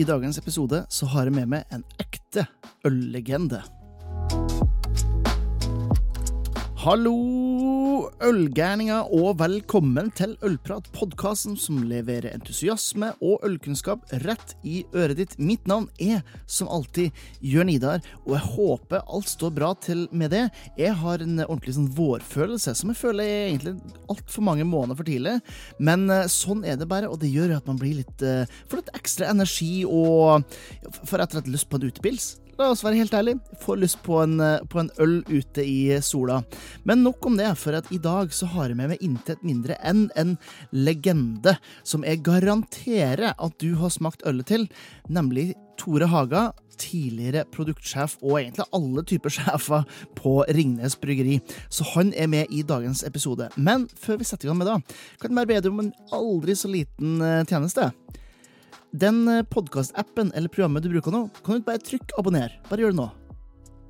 I dagens episode så har jeg med meg en ekte øllegende. Hallo, ølgærninger, og velkommen til Ølprat, podkasten som leverer entusiasme og ølkunnskap rett i øret ditt. Mitt navn er som alltid Jørn Idar, og jeg håper alt står bra til med det. Jeg har en ordentlig sånn vårfølelse, som jeg føler er egentlig altfor mange måneder for tidlig. Men eh, sånn er det bare, og det gjør at man blir litt eh, Får litt ekstra energi og får rett og slett lyst på en utepils. La oss være helt ærlig, får lyst på en, eh, på en øl ute i sola. Men nok om det, for at i dag så har jeg med meg intet mindre enn en legende som jeg garanterer at du har smakt ølet til, nemlig Tore Haga, tidligere produktsjef og egentlig alle typer sjefer på Ringnes Bryggeri. Så han er med i dagens episode. Men før vi setter i gang med det, kan jeg bare be deg om en aldri så liten eh, tjeneste. Den podkastappen eller programmet du bruker nå, kan du ikke bare trykke abonner. Bare gjør det nå.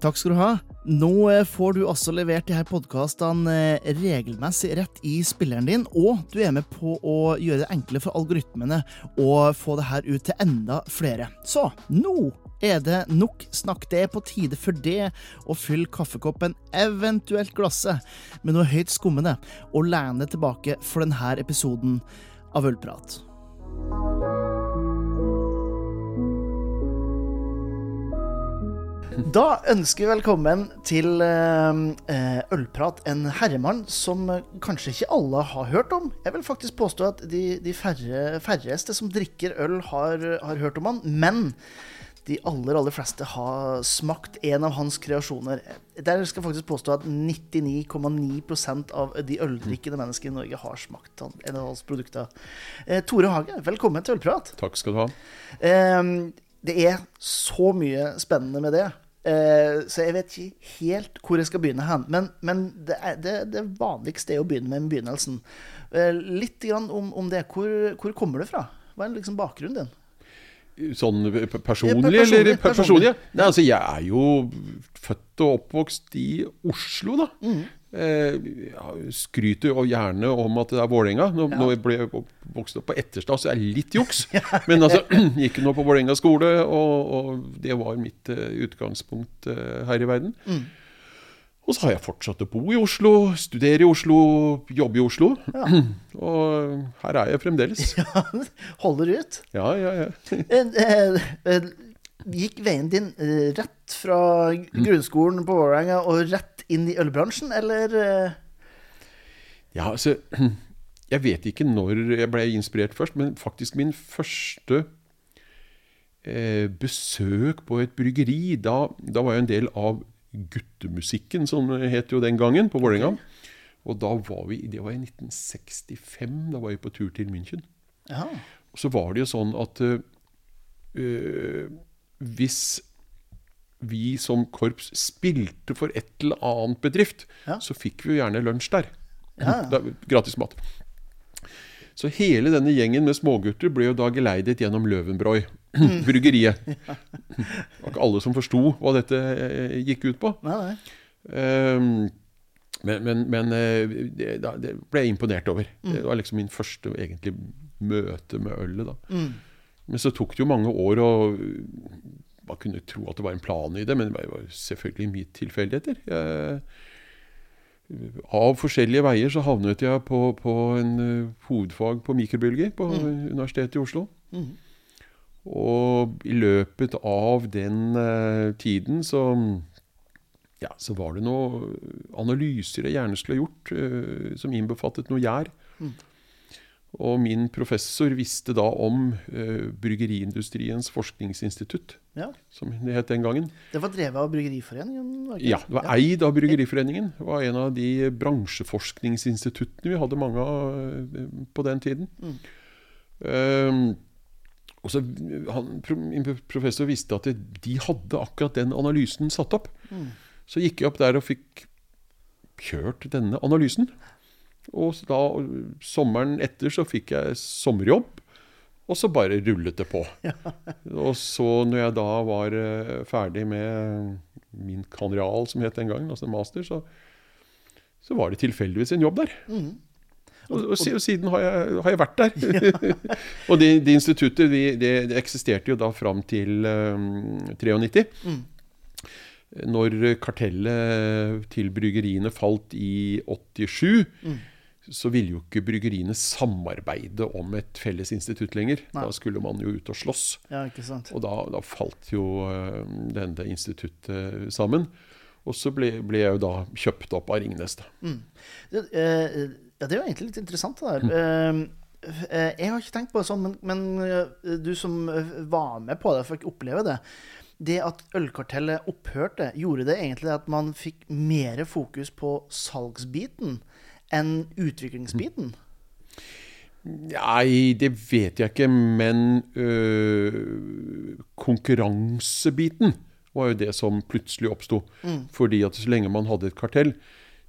Takk skal du ha. Nå eh, får du altså levert de her podkastene eh, regelmessig rett i spilleren din, og du er med på å gjøre det enklere for algoritmene å få det her ut til enda flere. Så nå er det nok snakk. Det er på tide for det å fylle kaffekoppen, eventuelt glasset, med noe høyt skummende, og lene tilbake for denne episoden av Ølprat. Da ønsker vi velkommen til eh, Ølprat, en herremann som eh, kanskje ikke alle har hørt om. Jeg vil faktisk påstå at de, de færre, færreste som drikker øl, har, har, hørt om han. Men de aller, aller fleste har smakt en av hans kreasjoner. Der skal jeg faktisk påstå at 99,9% av de øldrikkende menneskene i Norge har smakt en av hans produkter. Eh, Tore Hage, velkommen til Ølprat. Takk skal du ha. Eh, det er så mye spennende med det. Uh, så jeg vet ikke helt hvor jeg skal begynne hen. Men, men det, er, det, det, vanligste er å begynne med begynnelsen. Uh, litt om, om, det. Hvor, hvor, kommer det fra? Hva er liksom bakgrunnen din? Sånn personlig, ja, eller personlig? personlig. Nei, altså, jeg er jo født og oppvokst i Oslo, da. Mm. Eh, skryter jo gjerne om at det er Vålerenga. Nå, ja. nå ble jeg vokst opp på Etterstad, så er det litt juks. Men altså, gikk nå på Vålerenga skole, og, og, det var mitt uh, utgangspunkt uh, her i verden. Mm. Og så har jeg fortsatt å bo i Oslo, studere i Oslo, jobbe i Oslo. Ja. Og her er jeg fremdeles. Ja, holder ut. Ja, ja, ja. Eh, gikk veien din rett fra grunnskolen på Vålerenga og rett inn i ølbransjen, eller? Ja, altså Jeg vet ikke når jeg ble inspirert først, men faktisk min første eh, besøk på et bryggeri da, da var jeg en del av Guttemusikken, som det het jo den gangen, på Vålerenga. Og da var vi, det var i 1965. Da var vi på tur til München. Ja. Og så var det jo sånn at øh, hvis vi som korps spilte for et eller annet bedrift, ja. så fikk vi jo gjerne lunsj der. Ja. Da, gratis mat. Så hele denne gjengen med smågutter ble jo da geleidet gjennom Løvenbrøy, Mm. Bryggeriet. Det var ikke alle som forsto hva dette eh, gikk ut på. Nei, nei. Um, men, men, men eh, det, det, ble jeg imponert over. Mm. Det var liksom min første egentlig møte med ølet. da. Mm. Men så tok det jo mange år, og man kunne tro at det var en plan i det, men det var selvfølgelig mye tilfeldigheter. Av forskjellige veier så havnet jeg på, på en uh, hovedfag på mikrobiologi på mm. Universitetet i Oslo. Mm. Og i løpet av den uh, tiden så, ja, så var det noen analyser jeg gjerne skulle ha gjort, uh, som innbefattet noe gjær. Mm. Og min professor visste da om uh, Bryggeriindustriens forskningsinstitutt, ja. som det het den gangen. Det var drevet av Bryggeriforeningen? Ja, det var ja. eid av Bryggeriforeningen. Det var en av de bransjeforskningsinstituttene vi hadde mange av på den tiden. Mm. Um, og så han, professor visste at de hadde akkurat den analysen satt opp. Mm. Så gikk jeg opp der og fikk kjørt denne analysen. Og da, sommeren etter så fikk jeg sommerjobb. Og så bare rullet det på. Ja. og så når jeg da var uh, ferdig med min kanreal, som het den gangen, altså master, så, så var det tilfeldigvis en jobb der. Mm. Og, og, og siden har jeg, har jeg vært der. og det, de instituttet det, de, de eksisterte jo da fram til um, 93. Mm. Når kartellet til bryggeriene falt i 87, mm. Så ville jo ikke bryggeriene samarbeide om et felles institutt lenger. Nei. Da skulle man jo ut og slåss. Ja, ikke sant. Og da, da falt jo uh, denne instituttet sammen. Og så ble, ble, jeg jo da kjøpt opp av Ringnes. Mm. Det, eh, ja, det er jo egentlig litt interessant, det der. Mm. Eh, jeg har ikke tenkt på det sånn, men, men, du som var med på det, fikk oppleve det. Det at ølkartellet opphørte, gjorde det egentlig at man fikk mer fokus på salgsbiten enn utviklingsbiten? Nei, det vet jeg ikke, men øh, konkurransebiten var jo det som plutselig oppsto. Mm. Fordi at så lenge man hadde et kartell,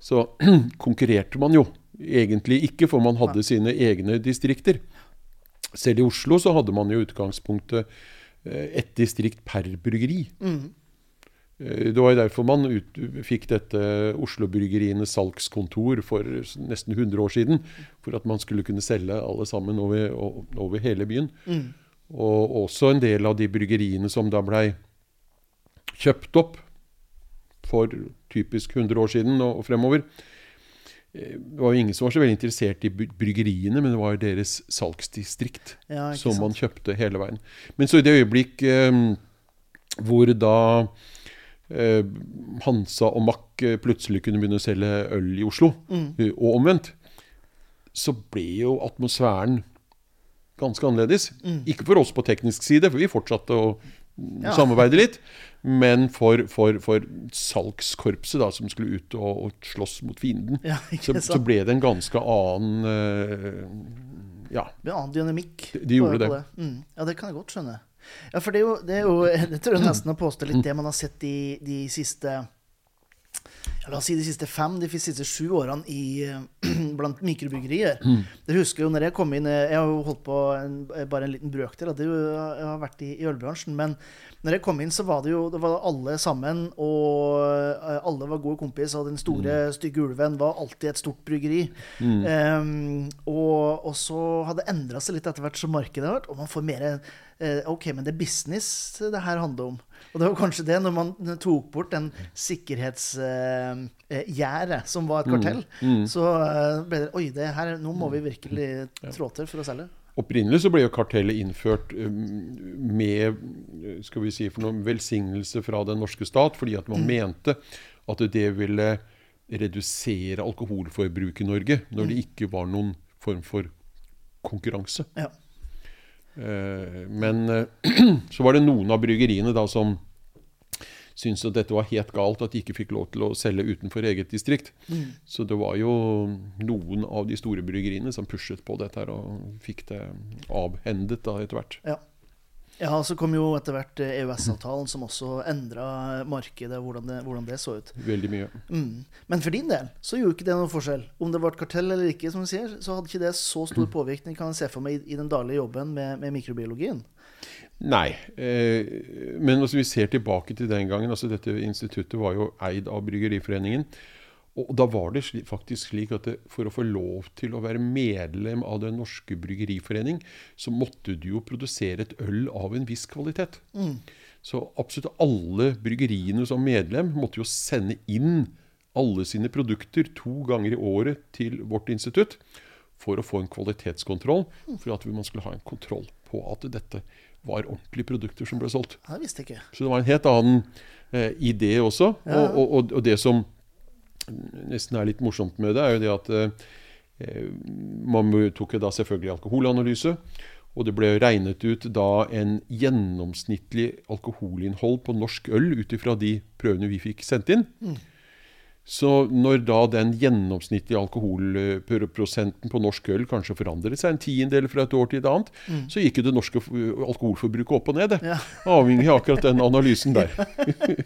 så konkurrerte man jo egentlig ikke, for man hadde sine egne distrikter. Selv i Oslo så hadde man jo utgangspunktet et ett distrikt per bryggeri. Mm. Det var derfor man ut, fikk dette Oslo-bryggerienes salgskontor for nesten 100 år siden. For at man skulle kunne selge alle sammen over, over hele byen. Mm. Og også en del av de bryggeriene som da blei kjøpt opp for typisk 100 år siden og, fremover. Eh, det var jo ingen som var så veldig interessert i bryggeriene, men det var deres salgsdistrikt ja, som man kjøpte hele veien. Men så i det øyeblikk eh, hvor da eh, Hansa og Mack eh, plutselig kunne begynne å selge øl i Oslo, mm. Eh, og omvendt, så ble jo atmosfæren ganske annerledes. Mm. Ikke for oss på teknisk side, for vi fortsatte å ja. samarbeide litt. Men for, for, for salgskorpset, da, som skulle ut og, og slåss mot fienden, ja, så, så, ble det en ganske annen uh, Ja. En annen dynamikk. De, de gjorde det. det. Mm. Ja, det kan jeg godt skjønne. Ja, for det er jo, det er jo det tror jeg nesten å påstå litt det man har sett de, de siste ja, la oss si de siste fem, de siste sju årene i, blant mikrobryggerier. Mm. Dere husker jo når jeg kom inn Jeg har jo holdt på en, bare en liten brøkdel av det. Jeg har vært i, i ølbransjen. Men når jeg kom inn, så var det jo det var alle sammen. Og alle var gode kompis, og den store, mm. stygge ulven var alltid et stort bryggeri. Mm. Um, og, og, så hadde det endra seg litt etter hvert som markedet har vært, og man får mer OK, men det er business det her handler om. Og det var kanskje det, når man tok bort den sikkerhetsgjerdet uh, som var et kartell, mm. Mm. så uh, ble det Oi, det her, nå må vi virkelig trå til for å selge. Opprinnelig så ble jo kartellet innført med skal vi si, for noen velsignelse fra den norske stat, fordi at man mm. mente at det ville redusere alkoholforbruket i Norge når det mm. ikke var noen form for konkurranse. Ja. Eh, men eh, så var det noen av bryggeriene da som syntes at dette var helt galt, at de ikke fikk lov til å selge utenfor eget distrikt. Mm. Så det var jo noen av de store bryggeriene som pushet på dette her og fikk det avhendet da etter hvert. Ja. Ja, så kom jo etter hvert EØS-avtalen, som også endra markedet, hvordan det, hvordan det, så ut. Veldig mye. Mm. Men for din del så gjorde ikke det noen forskjell. Om det et kartell eller ikke, som du sier, så hadde ikke det så stor mm. påvirkning kan jeg se for meg, i, i den daglige jobben med, med mikrobiologien. Nei. Eh, men hvis vi ser tilbake til den gangen altså Dette instituttet var jo eid av Bryggeriforeningen. Og da var det faktisk slik at det, for å få lov til å være medlem av Den norske bryggeriforening, så måtte du jo produsere et øl av en viss kvalitet. Mm. Så absolutt alle bryggeriene som medlem måtte jo sende inn alle sine produkter to ganger i året til vårt institutt for å få en kvalitetskontroll, for at man skulle ha en kontroll på at dette var ordentlige produkter som ble solgt. Det visste ikke. Så det var en helt annen eh, idé også. Ja. Og, og, og, det som nesten er litt morsomt med det, er jo det at eh, man tok da selvfølgelig alkoholanalyse. Og det ble regnet ut da en gjennomsnittlig alkoholinnhold på norsk øl ut ifra de prøvene vi fikk sendt inn. Mm. Så når da den gjennomsnittlige alkoholprosenten på norsk øl kanskje forandret seg en tiendedel fra et år til et annet, mm. så gikk jo det norske alkoholforbruket opp og ned. Ja. Avhengig av akkurat den analysen der.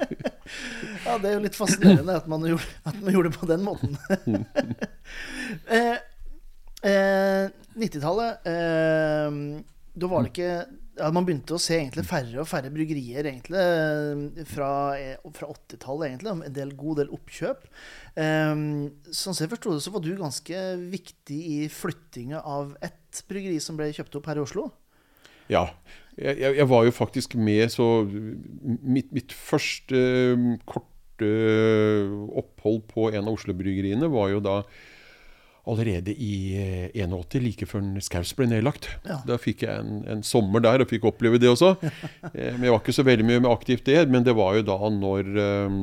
ja, det er jo litt fascinerende at man gjorde, at man gjorde det på den måten. eh, eh, 90-tallet eh, Da var det ikke ja, man begynte å se færre og færre bryggerier egentlig eh, fra, fra 80-tallet, egentlig. En del, god del oppkjøp. Um, sånn jeg forsto det, så var du ganske viktig i flyttinga av ett bryggeri som ble kjøpt opp her i Oslo. Ja. Jeg, jeg var jo faktisk med, så mitt, mitt første korte opphold på en av Oslo-bryggeriene var jo da allerede i 81, eh, like før Skaus ble nedlagt. Ja. Da fikk jeg en, en, sommer der og fikk oppleve det også. Eh, men jeg var ikke så veldig mye med aktivt det. Men det var jo da når um,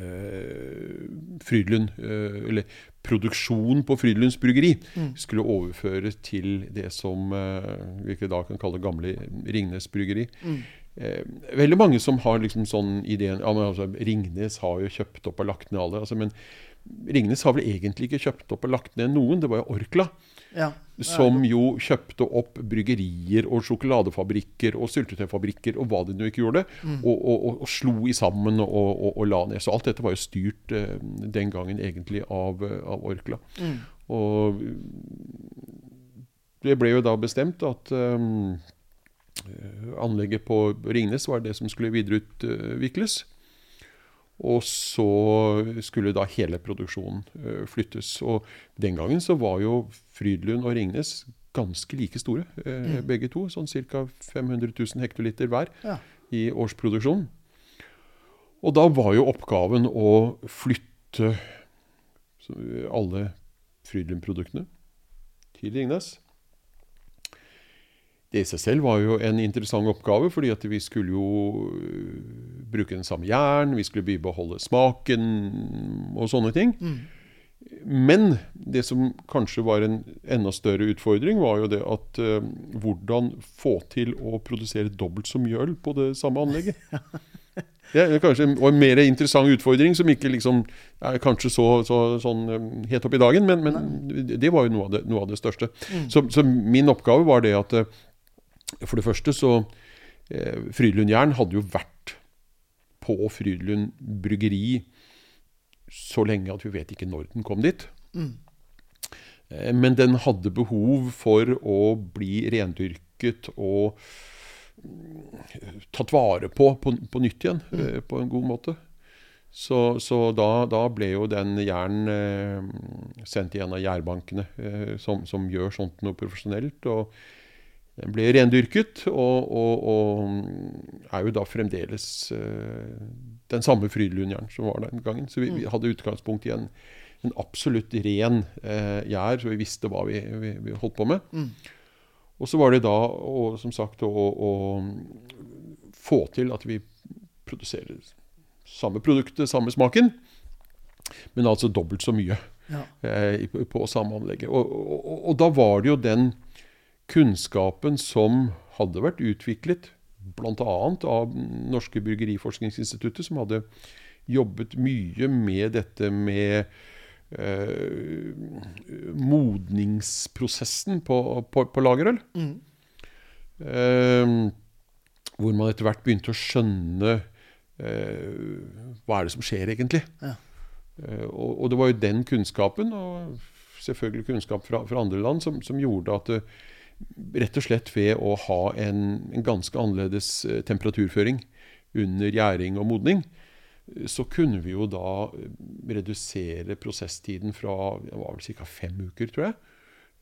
uh, Frydlund, uh, eller produksjonen på Frydlunds bryggeri, mm. skulle overføres til det som uh, vi da kan kalle gamle Ringnes bryggeri. Mm. Eh, veldig mange som har liksom sånn ideen ja, men altså, Ringnes har jo kjøpt opp og lagt ned alle. Altså, men Ringnes har vel egentlig ikke kjøpt opp og lagt ned noen. Det var jo Orkla. Ja. Som jo kjøpte opp bryggerier og sjokoladefabrikker og syltetøyfabrikker og hva de nå ikke gjorde. Mm. Og, og, og, og, slo i sammen og, la ned. Så alt dette var jo styrt eh, den gangen egentlig av, av Orkla. Mm. Og det ble jo da bestemt at um, anlegget på Ringnes var det som skulle videreutvikles. Og så skulle da hele produksjonen uh, flyttes. Og den gangen så var jo Frydlund og Ringnes ganske like store, uh, mm. begge to. Sånn ca. 500 000 hektoliter hver ja. i årsproduksjon. Og da var jo oppgaven å flytte alle Frydlund-produktene til Ringnes. Det i seg selv var jo en interessant oppgave, fordi at vi skulle jo øh, bruke den samme jern, vi skulle beholde smaken og sånne ting. Mm. Men det som kanskje var en enda større utfordring, var jo det at uh, hvordan få til å produsere dobbelt så mye øl på det samme anlegget. Det er kanskje en mer interessant utfordring, som ikke liksom er kanskje så, så sånn helt opp i dagen, men, men det var jo noe av det, noe av det største. Mm. Så, så, min oppgave var det at for det første så eh, Frydlund Jern hadde jo vært på Frydlund bryggeri så lenge at vi vet ikke når den kom dit. Mm. Eh, men den hadde behov for å bli rendyrket og mm, tatt vare på på, på nytt igjen, mm. eh, på en god måte. Så, så da, da, ble jo den jern eh, sendt i en av gjærbankene eh, som, som, gjør sånt noe profesjonelt. og den ble rendyrket, og, og, og, er jo da fremdeles uh, den samme Frydenlund-jern som var den gangen. Så vi, vi mm. hadde utgangspunkt i en, en absolutt ren uh, gjær, så vi visste hva vi, vi, vi holdt på med. Mm. Og så var det da, og, som sagt, å, å, få til at vi produserer samme produktet, samme smaken, men altså dobbelt så mye ja. uh, på, på samme anlegget. Og, og da var det jo den kunnskapen som hadde vært utviklet bl.a. av Norske Bryggeriforskningsinstituttet, som hadde jobbet mye med dette med eh, modningsprosessen på, på, på lagerøl. Mm. Eh, hvor man etter hvert begynte å skjønne eh, hva er det som skjer egentlig. Ja. Eh, og, og, det var jo den kunnskapen, og selvfølgelig kunnskap fra, fra andre land, som, som gjorde at det, rett og slett ved å ha en, en ganske annerledes eh, temperaturføring under gjæring og modning, så kunne vi jo da eh, redusere prosesstiden fra det var vel ca. fem uker, tror jeg,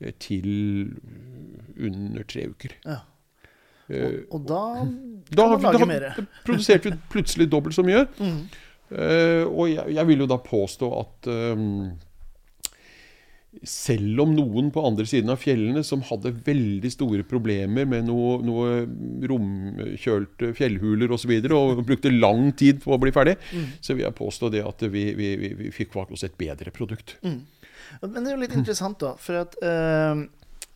eh, til under tre uker. Ja. Og, og, da lage mer? Da produserte vi plutselig dobbelt så mye. Mm. Uh, og jeg, jeg, vil jo da påstå at um, selv om noen på andre siden av fjellene som hadde veldig store problemer med noen noe romkjølte fjellhuler osv. Og, så videre, og brukte lang tid på å bli ferdig, mm. så vil jeg påstå det at vi, vi, vi, vi fikk oss et bedre produkt. Mm. Men det er jo litt interessant, da. For at uh,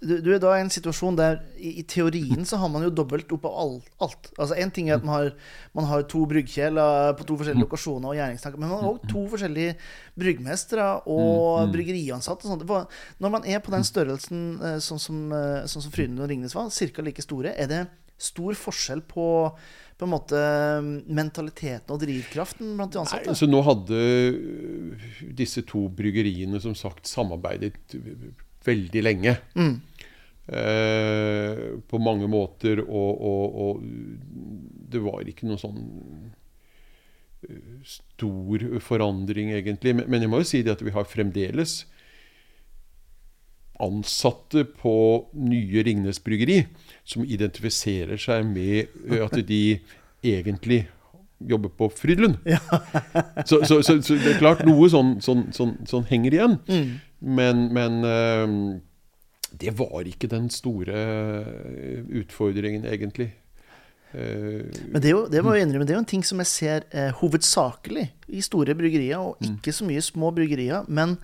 du, du, er da i en situasjon der i, i, teorien så har man jo dobbelt opp av alt. alt. Altså Én ting er at man har, man har to bryggkjeler på to forskjellige mm. lokasjoner og gjæringstanker, men man har òg to forskjellige bryggmestere og mm, mm. bryggeriansatte. Og sånt. Når man er på den størrelsen eh, sånn som, eh, sånn som Fryden og Ringnes var, ca. like store, er det stor forskjell på på en måte mentaliteten og drivkraften blant de ansatte? Nei, altså Nå hadde disse to bryggeriene som sagt samarbeidet veldig lenge. Mm. Eh, på mange måter, og, og, og det var ikke noe sånn eh, stor forandring, egentlig. Men, men jeg må jo si det at vi har fremdeles ansatte på nye Ringnes Bryggeri som identifiserer seg med eh, at de egentlig jobber på Frydlund. Ja. så, så, så, så, det er klart noe sånn, sånn, sånn, sånn henger igjen. Mm. Men, men eh, det var ikke den store eh, utfordringen, egentlig. Eh, Men det, er jo, det må jeg innrømme, det er jo en ting som jeg ser eh, hovedsakelig i store bryggerier, og Mm. ikke så mye små bryggerier. Men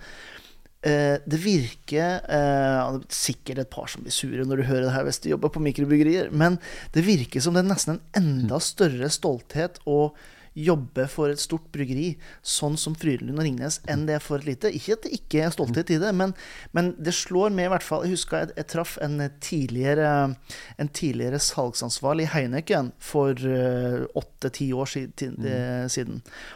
eh, det virker eh, det er Sikkert et par som blir sure når du hører det her hvis de jobber på mikrobryggerier, men det virker som det er nesten en enda større stolthet å jobbe for et stort bryggeri, sånn som Frydenlund og Ringnes, enn det er for et lite. Ikke at det ikke er stolthet i det, men, men det slår meg i hvert fall Jeg husker jeg, jeg traff en tidligere, en tidligere salgsansvarlig i Heineken for åtte-ti år siden, eh.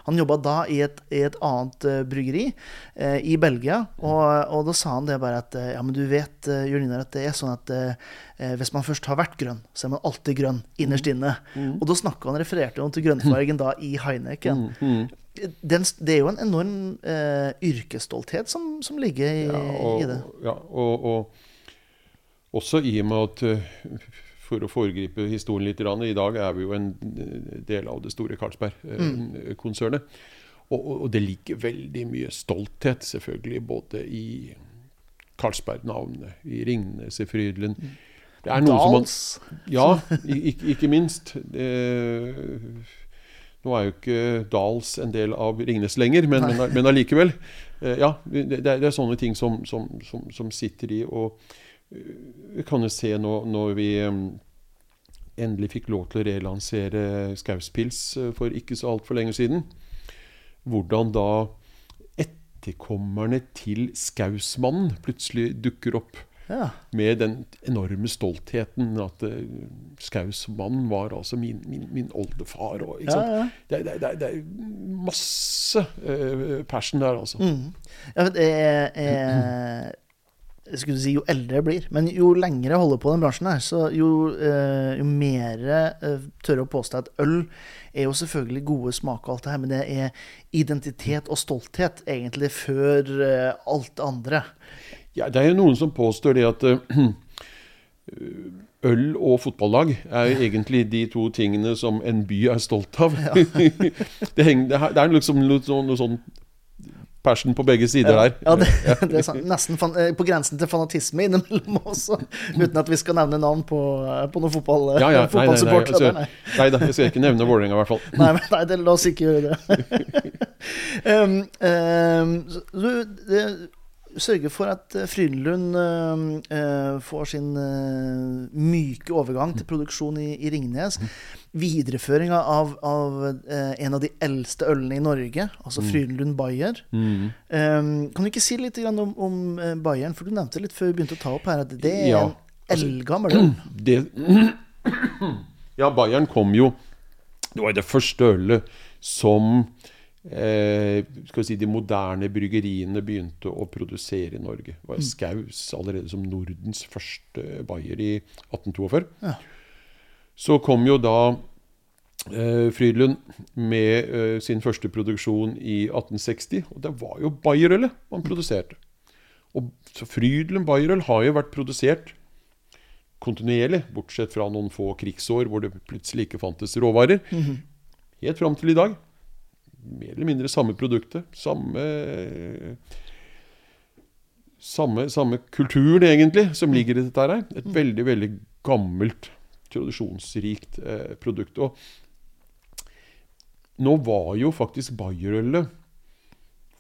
Han jobba da i et, i et annet eh, bryggeri eh, i Belgia, og, og da sa han det bare at eh, Ja, men du vet, eh, Jørn Inar, at det er sånn at eh, eh, hvis man først har vært grønn, så er man alltid grønn innerst inne. Og da snakka han refererte han til grønnfargen da i Heineken. Den, det er jo en enorm eh, yrkesstolthet som, som ligger i, ja, og, i det. Ja, og, og også i og med at eh, For å foregripe historien litt, i dag er vi jo en eh, del av det store Carlsberg-konsernet. Og, og, og det ligger veldig mye stolthet, selvfølgelig, både i Carlsberg-navnet, i Ringnes, i Frydenlund. Det er noe som man. Ja, ikke, ikke minst. Det, nå er jo ikke Dals en del av Ringnes lenger, men, men, men allikevel. Eh, Ja, det, det er sånne ting som, som, som, som sitter i. Og eh, vi kan jo se nå når vi eh, endelig fikk lov til å relansere Skauspils eh, for ikke så altfor lenge siden, hvordan da etterkommerne til Skausmannen plutselig dukker opp Ja. med den enorme stoltheten at uh, Skausmannen var altså min, min, min oldefar. Og, Ja, ja. Det, det, det, det er masse uh, passion der, altså. Mm. Ja, men det er, er jeg skulle si jo eldre jeg blir, men jo lengre jeg holder på den bransjen her, så jo, uh, jo mer jeg tør jeg å påstå at øl er jo selvfølgelig gode smak og alt det her, men det er identitet og stolthet egentlig før eh, alt det andre. Ja, det er jo noen som påstår det at uh, øl og fotballag er jo egentlig de to tingene som en by er stolt av. det, henger, det, er- liksom noe, sånn- noe sånn passion på begge sider Ja, der. ja det, det er. Nesten fan, eh, på grensen til fanatisme innimellom også, uten at vi skal nevne navn på, eh, på noen fotball, Ja, ja, nei, nei, nei, fotballsupportere. altså, der, nei. nei da, jeg skal ikke nevne Vålerenga, i hvert fall. Nei, men nei, det, la oss ikke gjøre det. um, um, så du det, sørger for at eh, Frydenlund um, eh, får sin uh, myke overgang til produksjon i, i Ringnes. Videreføringa av, av uh, en av de eldste ølene i Norge, altså Frydenlund Bayer. Um, kan du ikke si litt grann om, om eh, Bayern, for du nevnte litt før vi begynte å ta opp her at det er Ja, en eldgammel øl. det, Ja, Bayern kom jo Det var det første ølet som eh, si, de moderne bryggeriene begynte å produsere i Norge. Det var Skaus allerede som Nordens første Bayer i 1842. Ja. Så kom jo da eh, Frydlund med eh, sin første produksjon i 1860. Og det var jo Bayerølet man produserte. Og Frydlund Bayerøl har jo vært produsert kontinuerlig, bortsett fra noen få krigsår hvor det plutselig ikke fantes råvarer. Helt fram til i dag. Mer eller mindre samme produktet. Samme samme, samme kulturen, egentlig, som ligger i dette her. Et veldig, veldig gammelt, tradisjonsrikt eh, produkt. Og nå var jo faktisk Bayerølet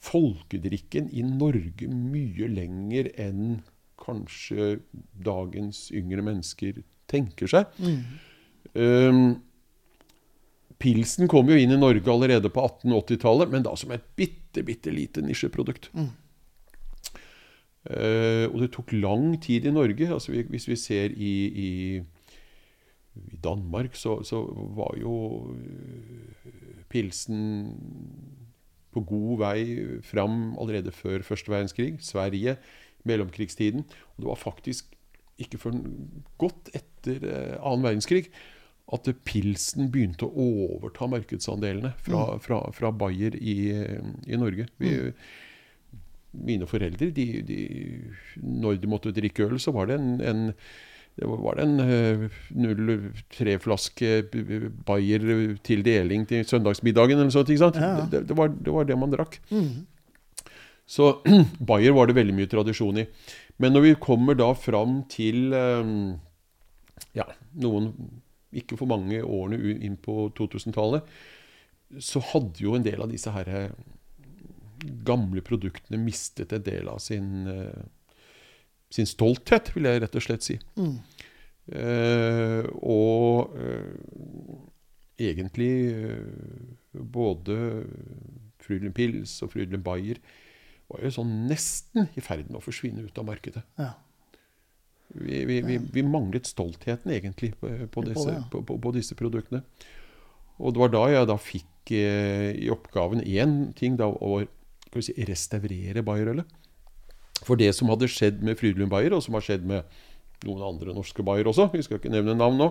folkedrikken i Norge mye lenger enn kanskje dagens yngre mennesker tenker seg. Um, pilsen kom jo inn i Norge allerede på 1880-tallet, men da som et bitte, bitte lite nisjeprodukt. Eh, og det tok lang tid i Norge. altså vi, Hvis vi ser i, i, i Danmark, så, så var jo eh, pilsen på god vei fram allerede før første verdenskrig. Sverige, mellomkrigstiden. Og det var faktisk ikke før godt etter etter eh, annen verdenskrig at pilsen begynte å overta markedsandelene fra, fra, fra Bayer i, i Norge. Vi, mine foreldre, de, de, når de måtte drikke øl, så var det en, en det var en uh, 03-flaske Bayer til deling til søndagsmiddagen eller sånt. ikke sant? Ja, ja. Det, det, var, det, var, det man drakk. Mm. Så Bayer var det veldig mye tradisjon i. Men når vi kommer da fram til um, ja, noen ikke for mange årene inn på 2000-tallet, så hadde jo en del av disse her eh, gamle produktene mistet en del av sin, eh, sin stolthet, vil jeg rett og slett si. Mm. Eh, og eh, egentlig eh, både Frydenlund Pils og Frydenlund Bayer var jo sånn nesten i ferd med å forsvinne ut av markedet. Ja. Vi, vi, vi, vi manglet stoltheten egentlig på, disse, på, på, på disse produktene. Og det var da jeg da fikk eh, i oppgaven én ting, da, å skal vi si, restaurere Bayer-ølet. For det som hadde skjedd med Frydenlund Bayer, og som har skjedd med noen andre norske Bayer også, vi skal ikke nevne navn nå,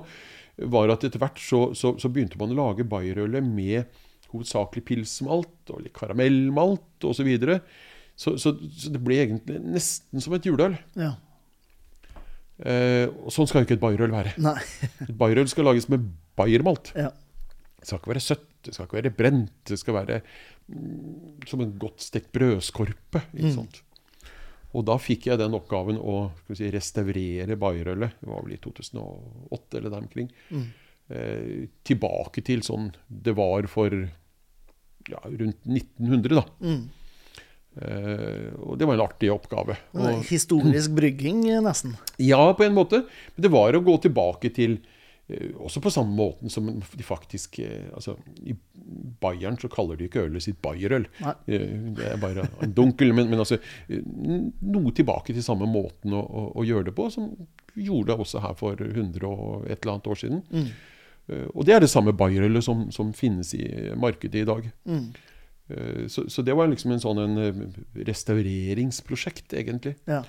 var at etter hvert så, så, så begynte man å lage Bayer-ølet med hovedsakelig pilsmalt og litt karamellmalt osv. Så, videre. så, så, så det ble egentlig nesten som et juleøl. ja. Eh, sånn skal jo ikke et Bayer-øl være. Nei. Et Bayer-øl skal lages med Bayer-malt. Ja. Det skal ikke være søtt, det skal ikke være brent. Det skal være mm, som en godt stekt brødskorpe. Mm. Og da fikk jeg den oppgaven å si, restaurere Bayer-ølet. Det var vel i 2008 eller der omkring. Mm. Eh, tilbake til sånn det var for ja, rundt 1900, da. Eh, og det var en artig oppgave. Og, Historisk brygging, eh, nesten. ja, på en måte. Men det var å gå tilbake til eh, Også på samme måten som de faktisk altså, I Bayern så kaller de ikke ølet sitt Bayerøl. Det er bare en dunkel. Men, men altså noe tilbake til samme måten å, å, å gjøre det på, som gjorde det også her for 100 og et eller annet år siden. Mm. Og det er det samme Bayerølet som, som finnes i markedet i dag. Mm. Eh, Så, så det var liksom en sånn en eh, restaureringsprosjekt, egentlig. Ja.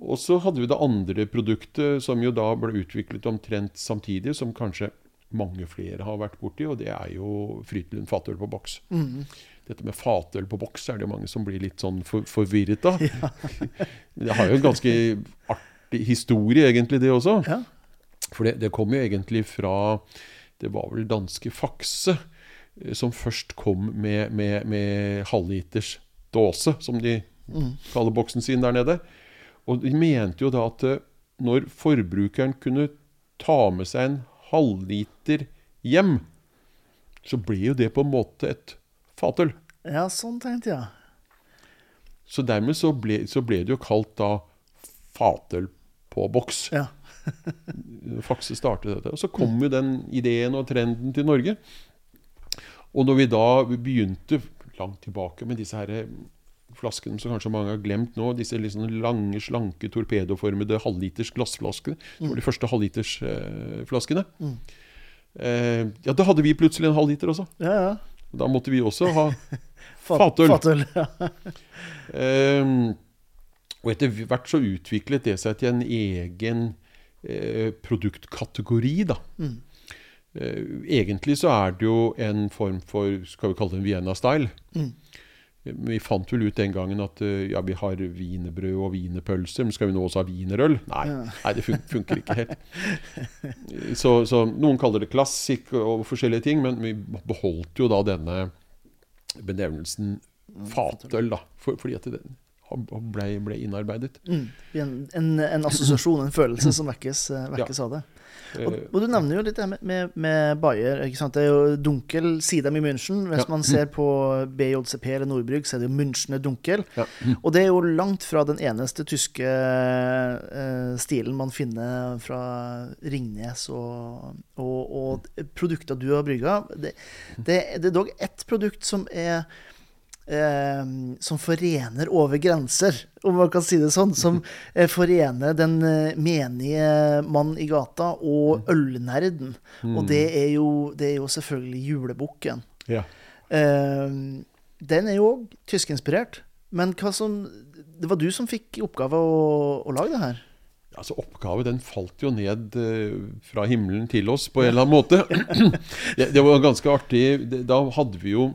Og så hadde vi det andre produktet, som jo da ble utviklet omtrent samtidig, som kanskje mange flere har vært borti, og det er jo Frydenlund fatøl på boks. Mm. Dette med fatøl på boks er det jo mange som blir litt sånn for, forvirret av. Ja. det har jo en ganske artig historie, egentlig, det også. Ja. For det, det kom jo egentlig fra Det var vel danske Fakse som først kom med, med, med halvliters dåse, som de Mm. kaller boksen sin der nede. Og de mente jo da at eh, når forbrukeren kunne ta med seg en halvliter hjem, så ble jo det på en måte et fatøl. ja, sånn tenkte jeg. Så dermed så ble, så ble det jo kalt da fatøl på boks. Ja. Fakse startet dette. Og så kom jo den ideen og trenden til Norge. Og når vi da begynte langt tilbake med disse her flaskene som kanskje mange har glemt nå, disse sånn lange, slanke, torpedoformede halvliters glassflaskene, som var de første halvlitersflaskene, Mm. eh, ja, da hadde vi plutselig en halvliter også. Ja, ja. Da måtte vi også ha Fatøl. Fatøl. Ja. eh, og etter hvert så utviklet det seg til en egen eh, produktkategori, da. Mm. Eh, egentlig så er det jo en form for, skal vi kalle det en Vienna-style. Mm. Vi fant vel ut den gangen at eh, ja, vi har wienerbrød og wienerpølser, men skal vi nå også ha wienerøl? Nei, nei det fun funker ikke helt. Så, så noen kaller det klassikk og forskjellige ting, men vi beholdt jo da denne benevnelsen fatøl, da, for, fordi at det ble, ble innarbeidet. Mm. En, en, en assosiasjon, en følelse som vekkes, vekkes ja. av det. Og, Eh, og Du nevner jo litt det med, med, med Bayer. ikke sant? Det er jo dunkel side i München. Hvis Ja. man ser på BJCP eller Nordbrygg, så er det jo München er dunkel. Ja. Og det er jo langt fra den eneste tyske eh, stilen man finner fra Ringnes og, og, og produkter du har brygga. Det, det, det er dog ett produkt som er eh, som forener over grenser, om man kan si det sånn. Som eh, forener den eh, menige mann i gata og ølnerden. Og det er, jo, det er jo selvfølgelig julebukken. ja. Eh, den er jo òg tyskinspirert. Men hva som Det var du som fikk i oppgave å, å lage det her? Altså Oppgave den falt jo ned eh, fra himmelen til oss på en eller annen måte. det, det var ganske artig. Da hadde vi jo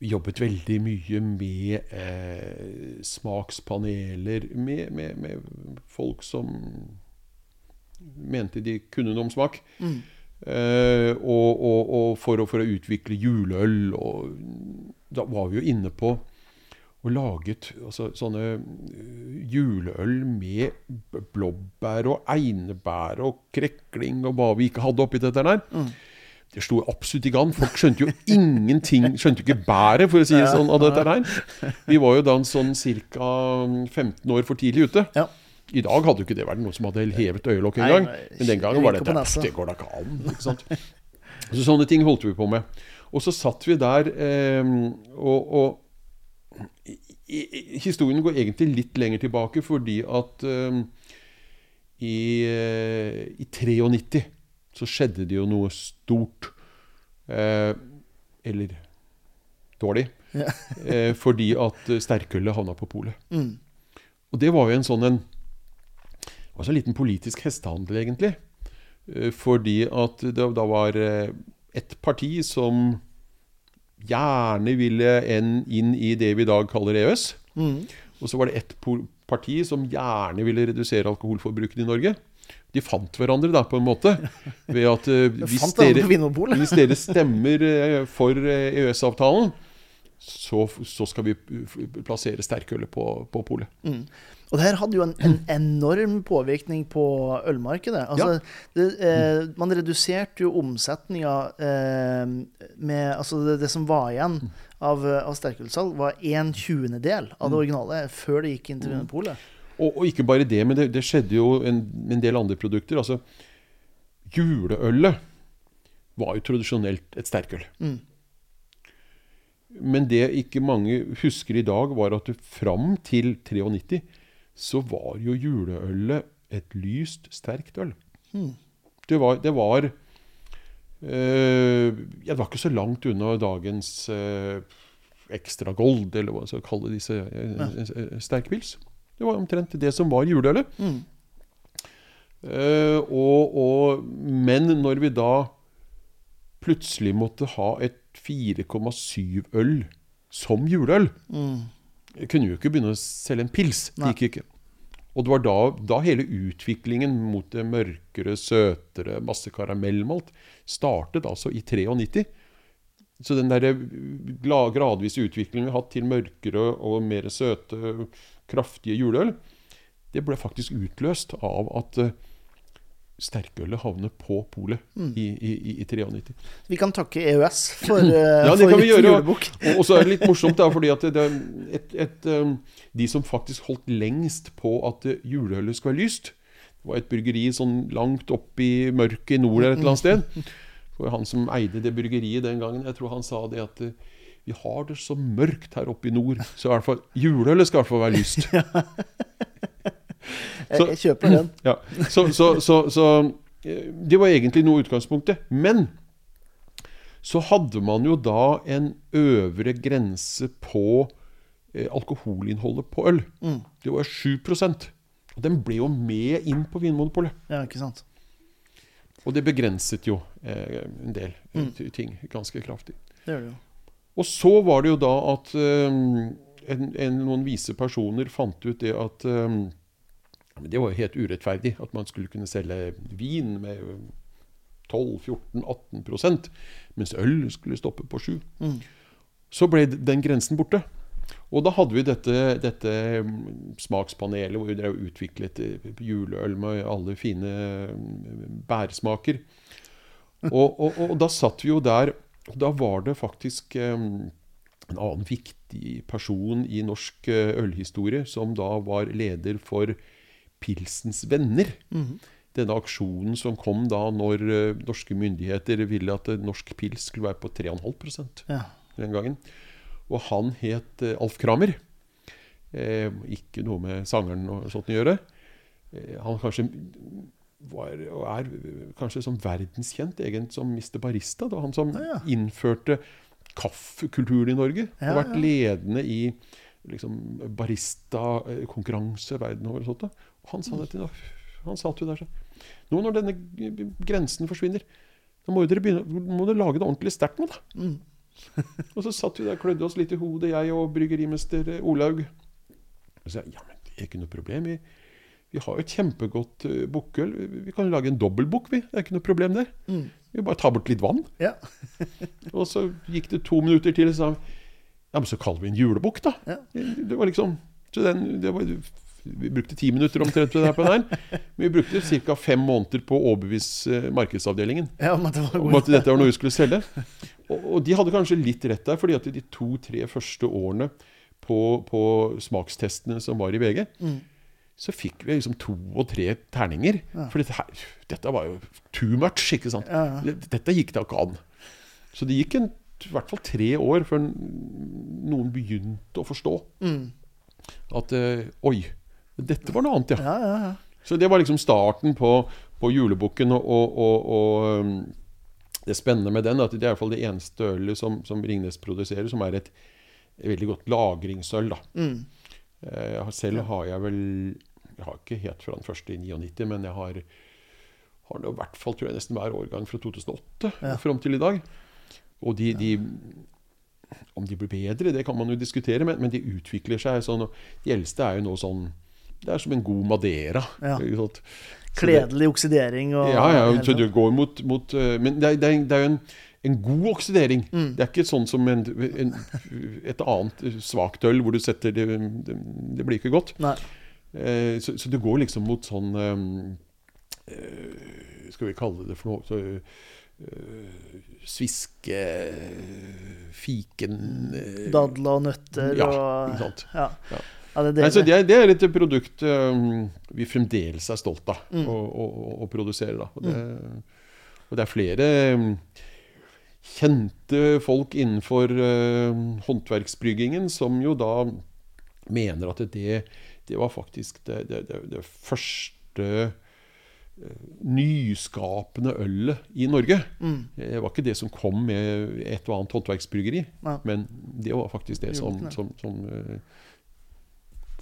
jobbet veldig mye med eh, smakspaneler, med, med, med folk som mente de kunne noe om smak. Eh, og, og, og for, å, for å utvikle juleøl. Og da var vi jo inne på og laget altså, sånne øh, juleøl med blåbær og einebær og krekling og hva vi ikke hadde oppi dette der. Det slo absolutt ikke an. Folk skjønte jo ingenting. Skjønte jo ikke bæret, for å si det sånn, av dette der. Vi var jo da en sånn ca. 15 år for tidlig ute. Ja. I dag hadde jo ikke det vært noe som hadde hevet øyelokket engang. Men den gangen var det der. Det går da ikke an. ikke sant? Så sånne ting holdt vi på med. Og så satt vi der, eh, og, og i, i, Historien går egentlig litt lenger tilbake, fordi at eh, i, i 93 så skjedde det jo noe stort. Eh, eller dårlig. Ja. eh, fordi at eh, sterkølet havna på polet. Mm. Og det var jo en sånn en det var så en liten politisk hestehandel, egentlig. Eh, Fordi at det da var eh, et parti som gjerne ville en inn i det vi i dag kaller EØS. Mm. Og så var det ett parti som gjerne ville redusere alkoholforbruket i Norge. De fant hverandre da, på en måte. Ved at uh, hvis, dere, hvis dere stemmer uh, for uh, EØS-avtalen, så, så skal vi plassere sterkølet på, på polet. Mm. Og det her hadde jo en, en enorm påvirkning på ølmarkedet. Altså, det, eh, man reduserte jo omsetninga eh, med Altså, det, det som var igjen av, av sterkølsalg, var en tjuendedel av det originale før det gikk inn til Vinmonopolet. Og, og ikke bare det, men det, det skjedde jo en, en del andre produkter. Altså, juleølet var jo tradisjonelt et sterkøl. Mm. Men det ikke mange husker i dag, var at fram til 93 så var jo juleølet et lyst, sterkt øl. Mm. Det var, det var øh, ja, Det var ikke så langt unna dagens øh, Extra Gold, eller hva man skal kalle disse øh, sterkpils. Det var omtrent det som var juleølet. Mm. Uh, og, og, men når vi da plutselig måtte ha et 4,7-øl som juleøl Mm. Kunne jo ikke begynne å selge en pils. Det gikk ikke. Og det var da, da hele utviklingen mot det mørkere, søtere, masse karamellmalt startet altså i 93. Så den der gla- gradvise utviklingen vi har hatt til mørkere og mer søte, kraftige juleøl, det ble faktisk utløst av at eh, sterkølet havner på polet Mm. i, i, i, i 93. Vi kan takke EØS for, eh, Ja, det for, kan vi gjøre. julebok. Og, og så er det litt morsomt, da, fordi at det, et, et, um, de som faktisk holdt lengst på at eh, juleølet skulle være lyst, det var et bryggeri sånn langt oppe i mørket i nord eller et eller annet sted. For han som eide det bryggeriet den gangen, jeg tror han sa det at eh, vi har det så mørkt her oppe i nord, så i hvert fall juleølet skal i hvert fall være lyst. Jeg, jeg kjøper den. Ja, så, så, så, så eh, det var egentlig noe utgangspunktet. Men så hadde man jo da en øvre grense på eh, alkoholinnholdet på øl. Mm. Det var 7% Og den ble jo med inn på Vinmonopolet. Ja, ikke sant. Og det begrenset jo eh, en del eh, Mm. ting ganske kraftig. Det det. Og så var det jo da at eh, en, en, noen vise personer fant ut det at eh, Det var jo helt urettferdig at man skulle kunne selge vin med 12-14-18% mens øl skulle stoppe på 7 Mm. Så ble den grensen borte. Og da hadde vi dette, dette mm, smakspanelet hvor vi drev utviklet eh, juleøl med alle fine bæresmaker. bærsmaker. Og, og, og da satt vi jo der og Da var det faktisk eh, en annen viktig person i norsk eh, ølhistorie som da var leder for Pilsens Venner. Mhm. Denne aksjonen som kom da når norske myndigheter ville at norsk pils skulle være på 3,5% Ja. den gangen. Og han het eh, Alf Kramer. Eh, ikke noe med sangeren og sånt å gjøre. Eh, han kanskje var, og er kanskje som verdenskjent egentlig som Mr. Barista. Det var han som Ja, ja. innførte kaffekulturen i Norge. Ja, har vært ledende i liksom, barista-konkurranse verden over. Og, sånt, da. Han sa, det til, han satt jo der så Nå når denne grensen forsvinner, da må jo dere begynne, må dere lage det ordentlig sterkt nå, da. Mm. og så satt vi der, og klødde oss litt i hodet, jeg og bryggerimester eh, Olaug. Og så sa ja, men det er ikke noe problem. Vi, vi har jo et kjempegodt uh, bukkøl. Vi, vi kan jo lage en dobbeltbukk, vi. Det er ikke noe problem der. Mm. Vi bare tar bort litt vann. Ja. Og så gikk det to minutter til, og så sa ja, men så kaller vi en julebukk, da. Ja. Det var liksom så den, det var, Vi brukte ti minutter omtrent på det her, på den her. Men vi brukte ca. fem måneder på å overbevise eh, markedsavdelingen ja, om at dette var noe vi skulle selge. Og, de hadde kanskje litt rett der, fordi at de to-tre første årene på, på smakstestene som var i VG, Mm. så fikk vi liksom to og tre terninger. Ja. For dette, her, dette var jo too much, ikke sant. Ja, ja. Dette gikk da ikke an. Så det gikk en, i hvert fall tre år før noen begynte å forstå Mm. at eh, Oi, dette var noe annet, ja. Så det var liksom starten på, på julebukken. Og, og, og, og um, det spennende med den er at det er det eneste ølet som, som Ringnes produserer, som er et veldig godt lagringsøl. Mm. Eh, selv har jeg vel Jeg har ikke helt fra den første i 99, men jeg har, har det i hvert fall tror jeg, nesten hver årgang fra 2008 Ja. fram til i dag. Og de, de Om de blir bedre, det kan man jo diskutere, men, men de utvikler seg sånn. De eldste er jo nå sånn Det er som en god Madeira. Ja. Kledelig oksidering og ja, ja, så det du går mot, mot eh, Men det det det er jo en, en god oksidering. Mm. Det er ikke sånn som en, en, et annet svakt øl hvor du setter Det, det, det blir ikke godt. Nei. Eh, så, så det går liksom mot sånn eh, eh, Skal vi kalle det for noe så, eh, Sviske Fiken Dadler og nøtter Ja, og. Ja. Ja. Det det. Nei, så det, det er et produkt um, vi fremdeles er stolt av Mm. å, å, å produsere. Da. Og, det, og det er flere um, kjente folk innenfor uh, håndverksbryggingen som jo da mener at det, det var faktisk det, det, det, det første eh, nyskapende ølet i Norge. Mm. Det var ikke det som kom med et og annet håndverksbryggeri, ja. men det var faktisk det som, som, som eh,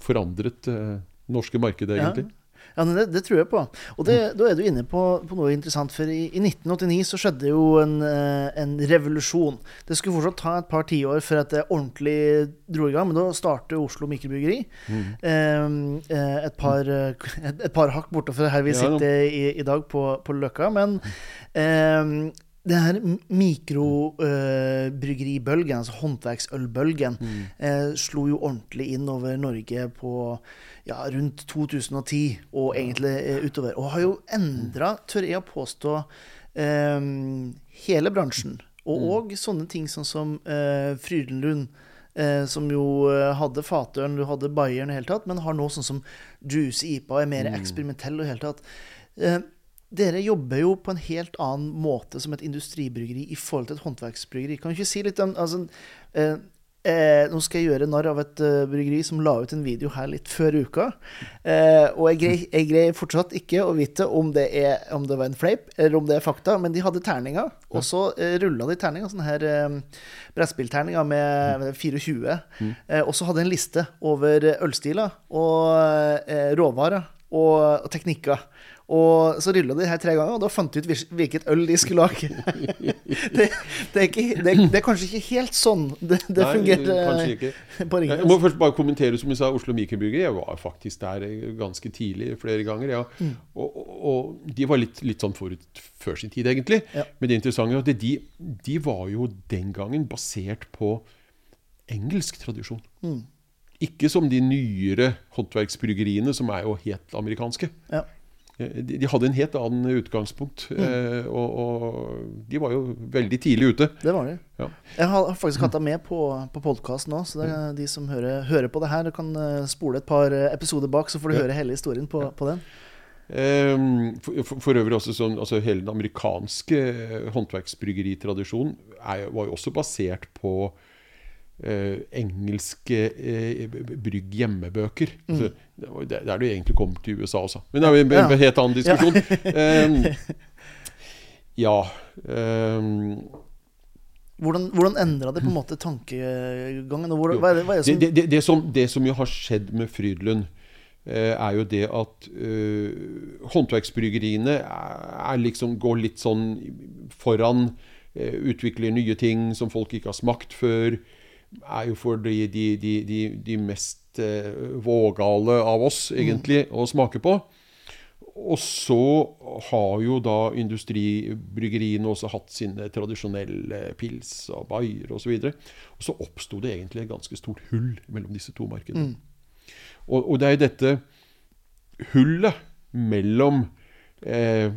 forandret det norske markedet, egentlig. Ja, det, det tror jeg på. Og det, da er du inne på, på noe interessant, for i, i 1989 så skjedde jo en, eh, en revolusjon. Det skulle fortsatt ta et par tiår før at det ordentlig dro i gang, men da startet Oslo Mikrobryggeri. Mm. eh, et, par, eh, et, et par hakk borte fra her vi Ja, sitter i, i dag, på, på Løkka. Men eh, det her mikrobryggeribølgen, altså håndverksølbølgen, eh, slo jo ordentlig inn over Norge på ja, rundt 2010 og egentlig eh, utover. Og har jo endra, tør jeg å påstå, eh, hele bransjen. Og òg sånne ting sånn som eh, Frydenlund. Eh, som jo eh, hadde fatøren, du hadde Bayern i hele tatt, men har nå sånn som Juice IPA, er mer eksperimentell og i hele tatt. Eh, dere jobber jo på en helt annen måte som et industribryggeri i forhold til et håndverksbryggeri. Kan du ikke si litt om altså, eh, eh, Nå skal jeg gjøre narr av et eh, bryggeri som la ut en video her litt før uka. Eh, og jeg greier, jeg greier fortsatt ikke å vite om det, er, om det var en fleip eller om det er fakta, men de hadde terninger. Og så eh, rulla de terninger, sånne her eh, brettspillterninger med med 24. Eh, og så hadde de en liste over ølstiler og eh, råvarer og, og teknikker. Og så rulla de her tre ganger, og da fant de ut hvilket øl de skulle lage. det, det, er ikke, det, det er kanskje ikke helt sånn det, det Nei, fungerer eh, på Jeg må først bare kommentere som du sa, Oslo Mikrobryggeri. Jeg var faktisk der eh, ganske tidlig flere ganger. Ja. Mm. Og, og, og de var litt, litt sånn forut før sin tid, egentlig. Ja. Men det interessante er at de, de var jo den gangen basert på engelsk tradisjon. Mm. Ikke som de nyere håndverksbryggeriene, som er jo helt amerikanske. Ja. Eh, De, de hadde en helt annen utgangspunkt, eh, og, og de var jo veldig tidlig ute. Det var de. Ja. Jeg har faktisk hatt deg med på, på podkasten òg, så det er de som hører, hører på det her, kan eh, spole et par eh, episoder bak, så får du Ja. høre hele historien på, på den. Ehm, For, for, for øvrig også sånn, altså Hele den amerikanske håndverksbryggeritradisjonen er, var jo også basert på eh, engelske eh, brygg hjemmebøker. Altså, det, er der du egentlig kommer til USA også. Men det er jo en, en en helt annen diskusjon. Ja um Hvordan, hvordan endra det på en måte tankegangen? Hvordan, hva, er det, hva er det som det, det, det, som, det som jo har skjedd med Frydlund, eh, er jo det at eh, håndverksbryggeriene er, er liksom går litt sånn foran. eh, utvikler nye ting som folk ikke har smakt før. Er jo for de, de, de, de, mest eh, vågale av oss, egentlig, å smake på. Og så har jo da industribryggeriene også hatt sine tradisjonelle pils og bayer osv. Og, så, så oppsto det egentlig et ganske stort hull mellom disse to markedene. Og, og det er jo dette hullet mellom eh,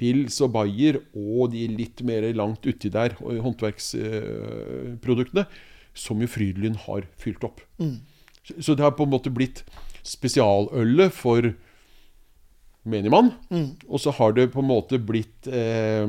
pils og bayer og de litt mer langt uti der, håndverksproduktene, håndverksproduktene, som jo Frydenlund har fylt opp. Så, så det har på en måte blitt spesialølet for menigmann. Og så har det på en måte blitt eh,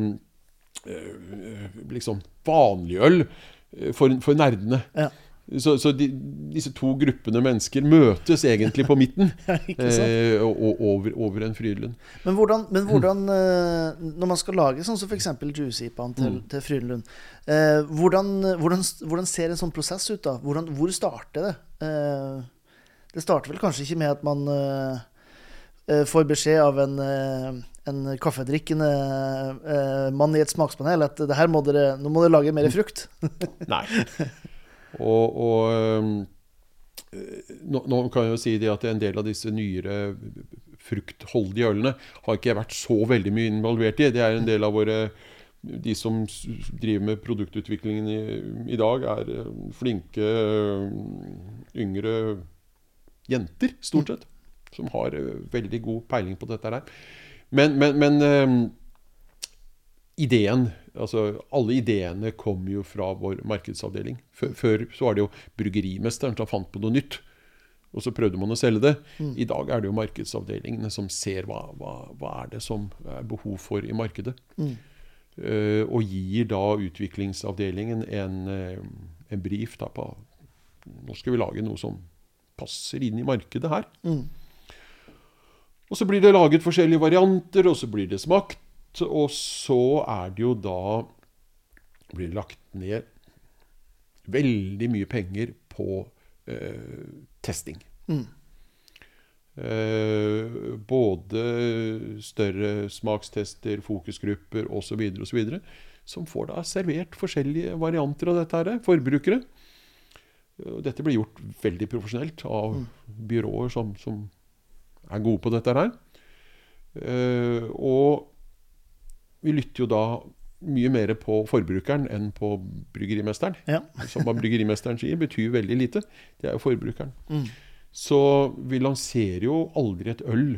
eh, liksom vanlig øl eh, for, for nerdene. Ja. Så, så de, disse to gruppene mennesker møtes egentlig på midten eh, og, over, over en Frydenlund. Men hvordan, men hvordan mm. Når man skal lage sånn som f.eks. Juice-IPA-en til, til Frydenlund, eh, hvordan, hvordan, hvordan ser en sånn prosess ut da? Hvordan, hvor starter det? Eh, det starter vel kanskje ikke med at man eh, eh, får beskjed av en, en kaffedrikkende mann i et smakspanel at det her må dere, nå må dere lage mer frukt. Nei. Og, og nå, nå kan jeg jo si at en del av disse nyere fruktholdige ølene har ikke jeg vært så veldig mye involvert i. Det er en del av våre De som driver med produktutviklingen i, i dag, er øh, flinke øh, yngre jenter, stort sett. Som har veldig god peiling på dette her. Men, men, men øhm, ideen altså Alle ideene kom jo fra vår markedsavdeling. Før, før så var det jo bryggerimesteren som fant på noe nytt. Og så prøvde man å selge det. I dag er det jo markedsavdelingene som ser hva, hva, hva er det som er behov for i markedet. Eh, og gir da utviklingsavdelingen en, uh, en brief da på Nå skal vi lage noe som passer inn i markedet her. Og så blir det laget forskjellige varianter, og så blir det smakt. Og så er det jo da blir det lagt ned veldig mye penger på eh, testing. Eh, både større smakstester, fokusgrupper osv. osv. Som får da servert forskjellige varianter av dette her, forbrukere. Dette blir gjort veldig profesjonelt av byråer som, som er gode på dette her. Eh, og vi lytter jo da mye mer på forbrukeren enn på bryggerimesteren. Ja. Som hva bryggerimesteren sier, betyr veldig lite. Det er jo forbrukeren. Mm. Så vi lanserer jo aldri et øl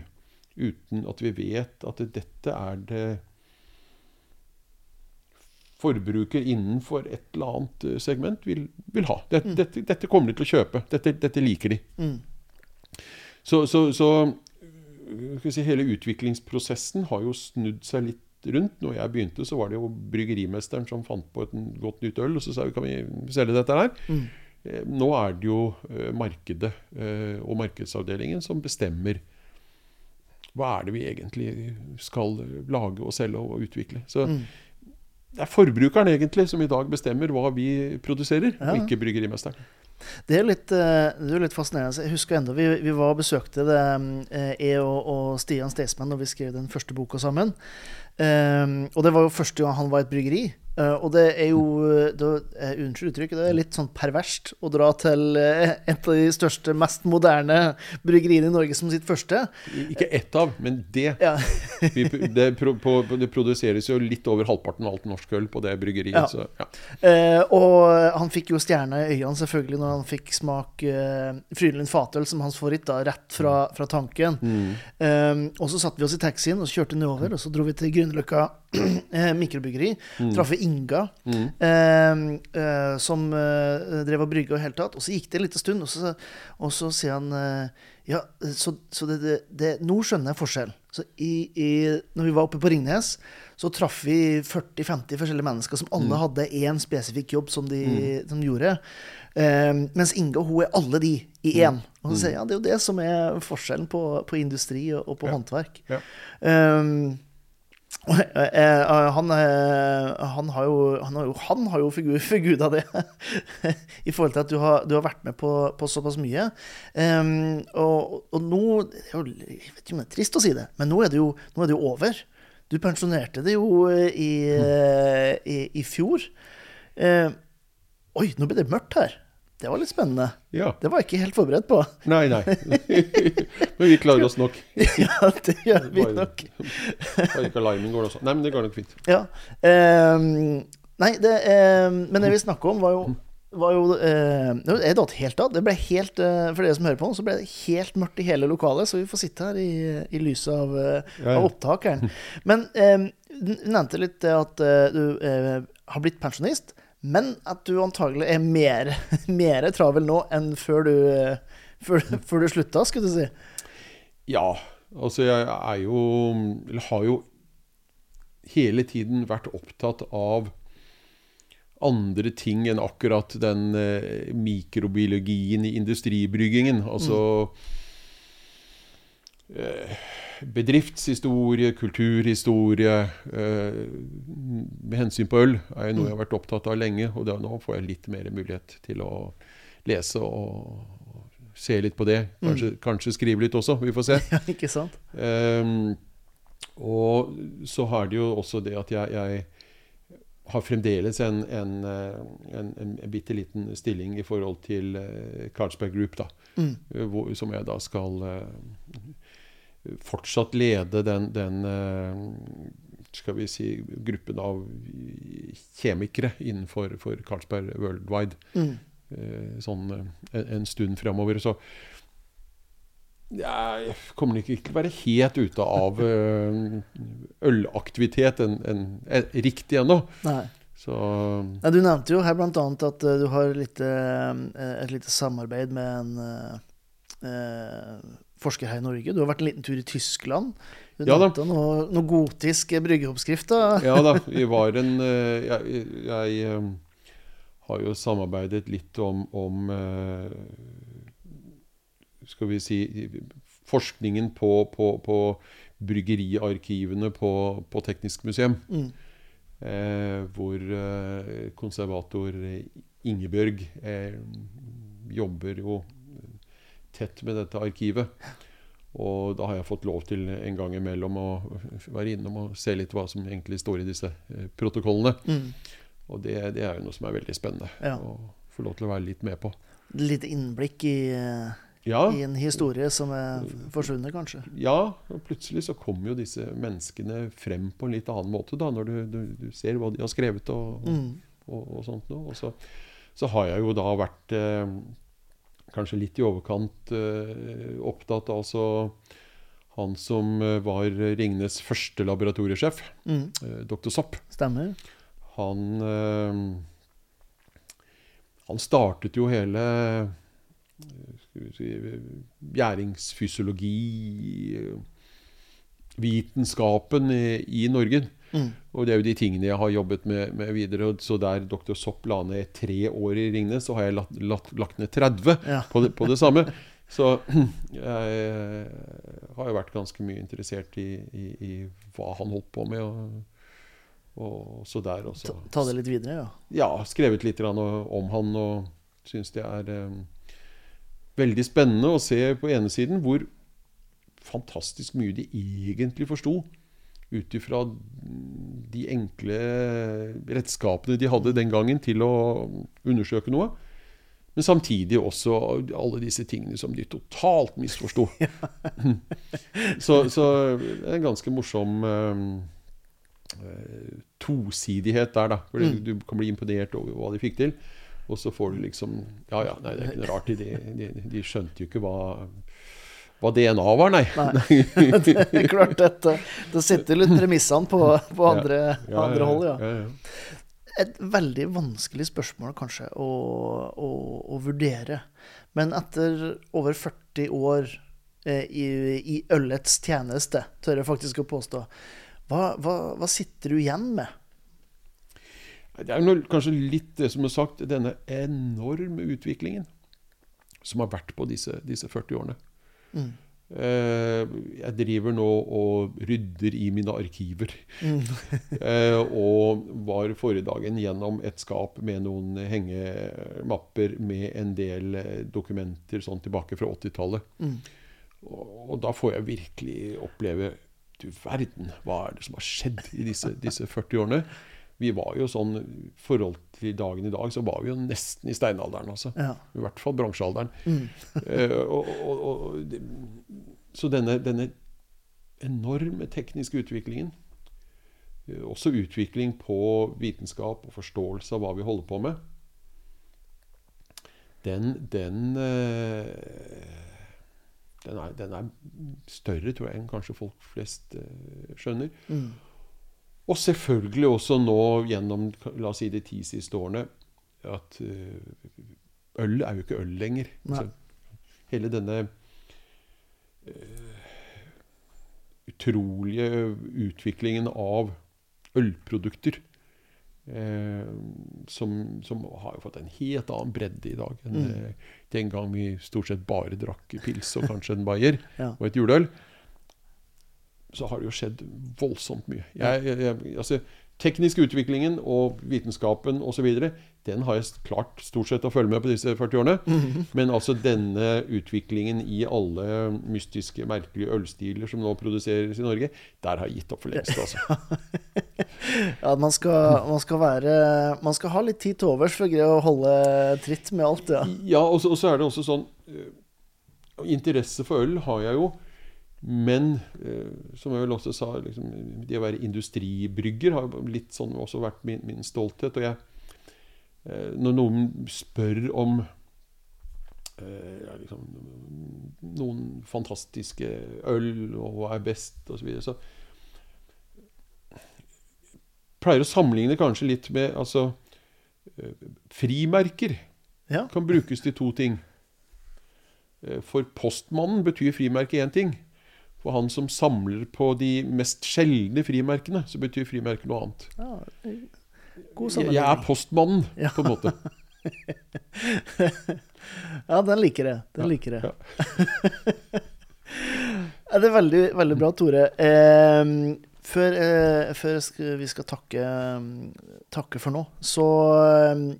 uten at vi vet at dette er det forbruker innenfor et eller annet eh, segment vil, vil ha. Dette, dette, dette kommer de til å kjøpe. Dette, dette liker de. Mm. Så, så, så vi si, hele utviklingsprosessen har jo snudd seg litt rundt. Når jeg begynte, så var det jo bryggerimesteren som fant på et godt nytt øl, og så sa vi kan vi selge dette her. Mm. Eh, Nå er det jo eh, markedet eh, og markedsavdelingen som bestemmer hva er det vi egentlig skal lage og selge og utvikle. Så Mm. det er forbrukeren egentlig som i dag bestemmer hva vi produserer, Ja. og ikke bryggerimesteren. Det er litt, det er litt fascinerende. Jeg husker enda vi, vi var og besøkte det, jeg og, og Stian Staysman når vi skrev den første boka sammen. Eh, og det var jo første gang han var i et bryggeri. Uh, og det er jo det, eh, Unnskyld uttrykket, det er litt sånn perverst å dra til uh, et av de største, mest moderne bryggeriene i Norge som sitt første. Ikke ett av, men det. Ja. Vi, det, pro, på, det produseres jo litt over halvparten av alt norsk øl på det bryggeriet. Ja. Så, ja. Uh, og han fikk jo stjerna i øynene selvfølgelig når han fikk smake uh, Frydenlund fatøl som hans favoritt, da, rett fra, fra tanken. Eh, og så satte vi oss i taxien og så kjørte nedover, og så dro vi til Grünerløkka mikrobryggeri. Mm. Traff Inga, eh, eh, som eh, drev og brygga i hele tatt. Og så gikk det en liten stund, og så, og så sier han eh, Ja, så, så det, det, det Nå skjønner jeg forskjell. Så i, i, når vi var oppe på Ringnes, så traff vi 40-50 forskjellige mennesker som alle hadde én spesifikk jobb som de, som de gjorde. Eh, mens Inga hun er alle de i én. Og så sier jeg ja, det er jo det som er forskjellen på, på industri og, og på Ja. håndverk. Ja. Um, Eh, han, eh, han har jo Han har jo, han har jo figur, forguda det, i forhold til at du har, du har vært med på, på såpass mye. Um, og, og, nå Jeg vet ikke om det er trist å si det, men nå er det jo, er det jo over. Du pensjonerte det jo i, i, i fjor. Uh, oi, nå ble det mørkt her. Det var litt spennende. Ja. Det var jeg ikke helt forberedt på. Nei, nei. men vi klarer oss nok. ja, det gjør vi nok. Bare ikke alarmen går også. Nei, men det går nok fint. Ja. Um, nei, det um, Men det vi snakker om, var jo var jo eh, Jeg datt helt av. Det ble helt, eh, For dere som hører på, så ble det helt mørkt i hele lokalet, så vi får sitte her i, i lyset av, eh, Ja, av opptakeren. Men eh, du nevnte litt at eh, du har blitt pensjonist, men at du antagelig er mer, mer travel nå enn før du, før, før du slutta, skulle du si. Ja, altså jeg er jo Eller har jo hele tiden vært opptatt av andre ting enn akkurat den eh, mikrobiologien i industribryggingen. Altså eh, bedriftshistorie, kulturhistorie eh, Med hensyn på øl er jo noe jeg har vært opptatt av lenge, og nå får jeg litt mer mulighet til å lese og se litt på det. Kanskje, kanskje skrive litt også, vi får se. Ja, ikke sant? Ehm, og så har det jo også det at jeg, jeg har fremdeles en, en, eh, en, en, bitte liten stilling i forhold til eh, Carlsberg Group, da. Mm. Eh, Hvor, som jeg da skal fortsatt lede den, den eh, skal vi si, gruppen av kjemikere innenfor for Carlsberg Worldwide Mm. eh, sånn eh, en, en stund framover. Så jeg kommer nok ikke til å være helt ute av ølaktivitet en, en, en, riktig ennå. Så Ja, du nevnte jo her annet at du har litt, et lite samarbeid med en eh, forsker her i Norge. Du har vært en liten tur i Tyskland. Du Ja nevnte noe, noe gotisk bryggeoppskrift. da. ja da, vi var en eh, Jeg, jeg eh, har jo samarbeidet litt om, om eh, Skal vi si Forskningen på, på, på bryggeriarkivene på, på Teknisk museum. Mm. Eh, hvor konservator Ingebjørg eh, jobber jo tett med dette arkivet. Og da har jeg fått lov til en gang imellom å være innom og se litt hva som egentlig står i disse eh, protokollene. Mm. Og det, det er jo noe som er veldig spennende Ja. å få lov til å være litt med på. Litt innblikk i, eh, Ja, i en historie som er forsvunnet, kanskje. ja, og plutselig så kommer jo disse menneskene frem på en litt annen måte da, når du, du, du ser hva de har skrevet og, Mm. og, og sånt noe. Og så, så har jeg jo da vært eh, kanskje litt i overkant eh, opptatt av altså han som eh, var Ringnes første laboratoriesjef, Mm. eh, dr. Sopp. Stemmer. Han Han startet jo hele si, gjæringsfysiologi Vitenskapen i, i Norge. Mm. Og det er jo de tingene jeg har jobbet med, med videre. Så der dr. Sopp la ned tre år i Ringnes, så har jeg lagt, lagt, lagt ned 30 Ja. på, det, på det samme. Så jeg har jo vært ganske mye interessert i, i, i hva han holdt på med. Og, og så der også. Ta, ta det litt videre, ja. Ja, skrevet litt om han og syns det er eh, veldig spennende å se på ene siden hvor fantastisk mye de egentlig forsto. Ut ifra de enkle redskapene de hadde den gangen til å undersøke noe. Men samtidig også alle disse tingene som de totalt misforsto. så, så er en ganske morsom eh, eh, tosidighet der, da. For Mm. du kan bli imponert over hva de fikk til. Og så får du liksom Ja ja, nei, det er ikke noe rart. De, de, de skjønte jo ikke hva, hva DNA var, nei. Nei. det er klart dette. Det sitter litt premissene på, på andre, Ja, andre hold, ja. ja, ja. Et veldig vanskelig spørsmål kanskje å, å, å vurdere. Men etter over 40 år eh, i, i ølets tjeneste, tør jeg faktisk å påstå, hva, hva, hva sitter du igjen med? Det er noe- kanskje litt det som er sagt, denne enorme utviklingen som har vært på disse, disse 40 årene. Mm. Eh, jeg driver nå og rydder i mine arkiver. Eh, og var forrige dagen gjennom et skap med noen hengemapper med en del eh, dokumenter sånn tilbake fra 80-tallet. Og, og da får jeg virkelig oppleve Du verden, hva er det som har skjedd i disse, disse 40 årene? Vi var jo sånn, I forhold til dagen i dag, så var vi jo nesten i steinalderen. altså. Ja. I hvert fall bronsealderen. Eh, og, og, og, så denne, denne enorme tekniske utviklingen, eh, også utvikling på vitenskap og forståelse av hva vi holder på med, den, den, eh, den, er, den er større, tror jeg, enn kanskje folk flest skjønner. Mm. Og selvfølgelig også nå gjennom la oss si, de ti siste årene at eh, øl er jo ikke øl lenger. Hele denne uh, utrolige utviklingen av ølprodukter uh, som, som har jo fått en helt annen bredde i dag enn Mm. den gang vi stort sett bare drakk pils og kanskje en bayer Ja. og et juleøl så har det jo skjedd voldsomt mye. Jeg, jeg, altså, teknisk utviklingen og vitenskapen osv. den har jeg klart stort sett å følge med på disse 40 årene. Mhm. Men altså denne utviklingen i alle mystiske, merkelige ølstiler som nå produseres i Norge, der har jeg gitt opp for lengst. Altså. Ja, man skal, man skal være Man skal ha litt tid til overs for å greie å holde tritt med alt, ja. Ja, og så, og så er det også sånn eh, Interesse for øl har jeg jo. Men eh, som jeg vel også sa, liksom, det å være industribrygger har litt sånn også vært min, min stolthet. Og jeg, eh, når noen spør om eh, ja, liksom, noen fantastiske øl, og hva er best, osv., så, videre, så pleier å sammenligne kanskje litt med altså, frimerker Ja. kan brukes til to ting. For postmannen betyr frimerke én ting. For han som samler på de mest sjeldne frimerkene, så betyr frimerke noe annet. ja god Jeg, jeg er postmannen, Ja. på en måte. Ja, den liker jeg. Den Ja, liker jeg. det er veldig, veldig bra, Tore. Eh, før eh, før skal, vi skal takke, takke for nå, så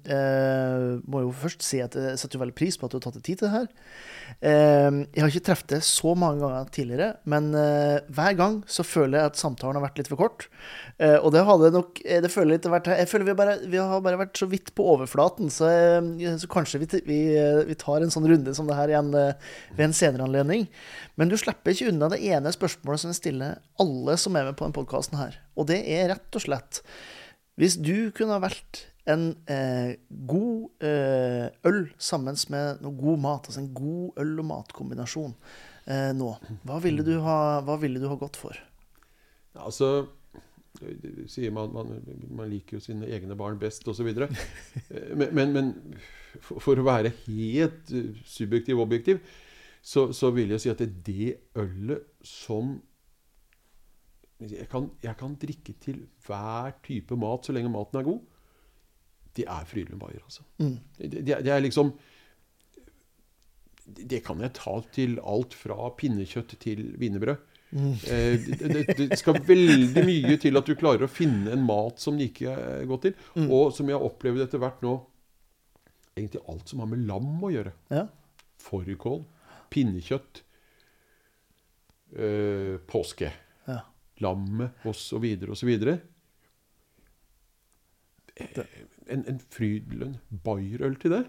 eh, må jeg jo først si at jeg setter veldig pris på at du har tatt deg tid til det her. Eh, jeg har ikke truffet det så mange ganger tidligere, men eh, hver gang så føler jeg at samtalen har vært litt for kort. Eh, og det hadde nok eh, det føler jeg vært Jeg føler vi, bare, vi har bare vært så vidt på overflaten, så, så kanskje vi, vi, vi tar en sånn runde som det her igjen ved en senere anledning. Men du slipper ikke unna det ene spørsmålet som jeg stiller alle som er med på denne podkasten her. Og det er rett og slett Hvis du kunne ha valgt en eh, god eh, øl sammen med noe god mat, altså en god øl- og matkombinasjon eh, nå, hva ville, du ha, hva ville du ha gått for? Altså sier man, man, man liker jo sine egne barn best, osv. Men, men, men for, å være helt eh, subjektiv og objektiv, så, så vil jeg si at det er det ølet som jeg kan, jeg kan drikke til hver type mat så lenge maten er god. Det er Frydenlund Bayer, altså. Mm. Det, de, de er liksom Det kan jeg ta til alt fra pinnekjøtt til wienerbrød. Eh, det, det, skal veldig mye til at du klarer å finne en mat som det ikke er godt til. Og som jeg har opplevd etter hvert nå Egentlig alt som har med lam å gjøre. Ja. Fårikål, pinnekjøtt, eh, påske, ja. lammet osv. osv. En, en Frydlund Bayer-øl til det?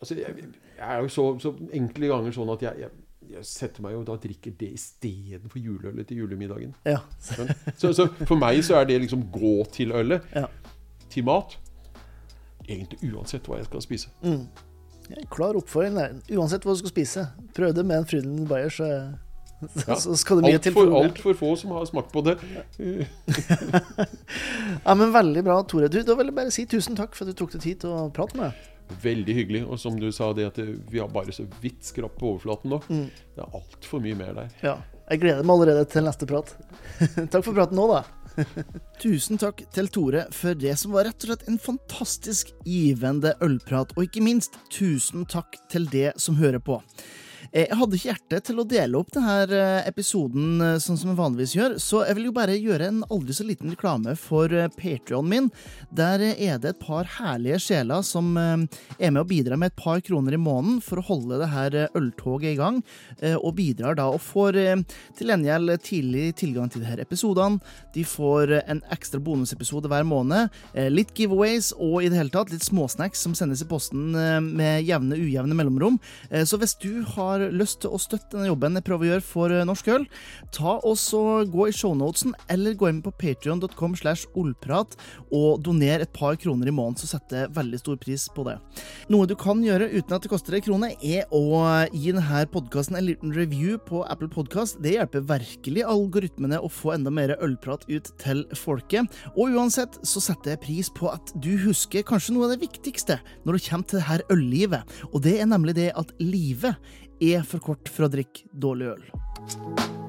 Altså, jeg, jeg er jo så, så enkle ganger sånn at jeg, jeg, jeg setter meg jo da drikker det istedenfor juleølet til julemiddagen. ja. Så, så for meg så er det liksom gå til ølet, ja. til mat. Egentlig uansett hva jeg skal spise. Mm. Ja, Klar oppfordring der. Uansett hva du skal spise, prøv det med en Frydenlund Bayer, så, Ja. så skal det mye til. Altfor for alt få som har smakt på det. Ja, men Veldig bra, Tore. Du, Da vil jeg bare si tusen takk for at du tok deg tid til å prate med meg. Veldig hyggelig. Og som du sa, det at vi har bare så vidt skrapp på overflaten nå. Mm. Det er altfor mye mer der. Ja, Jeg gleder meg allerede til neste prat. takk for praten nå, da. Tusen takk til Tore for det som var rett og slett en fantastisk givende ølprat. Og ikke minst, tusen takk til det som hører på. Eh, jeg hadde ikke hjerte til å dele opp denne episoden sånn som jeg vanligvis gjør, så jeg vil jo bare gjøre en aldri så liten reklame for Patrion min. Der er det et par herlige sjeler som er med og bidrar med et par kroner i måneden for å holde det her øltoget i gang, og bidrar da og får til gjengjeld tidlig tilgang til disse episodene. De får en ekstra bonusepisode hver måned, litt giveaways og i det hele tatt litt småsnacks som sendes i posten med jevne ujevne mellomrom. Så hvis du har lyst til å støtte denne jobben jeg prøver å gjøre for Norsk Øl, ta også gå i shownotesen eller gå inn på patrion.com slash ollprat og doner et par kroner i måneden, så setter jeg veldig stor pris på det. Noe du kan gjøre uten at det koster deg krone, er å gi denne podkasten en liten review på Apple Podcast. Det hjelper virkelig algoritmene å få enda mer ølprat ut til folket. Og uansett så setter jeg pris på at du husker kanskje noe av det viktigste når det kommer til det her øllivet, og det er nemlig det at livet er for kort for å drikke dårlig øl.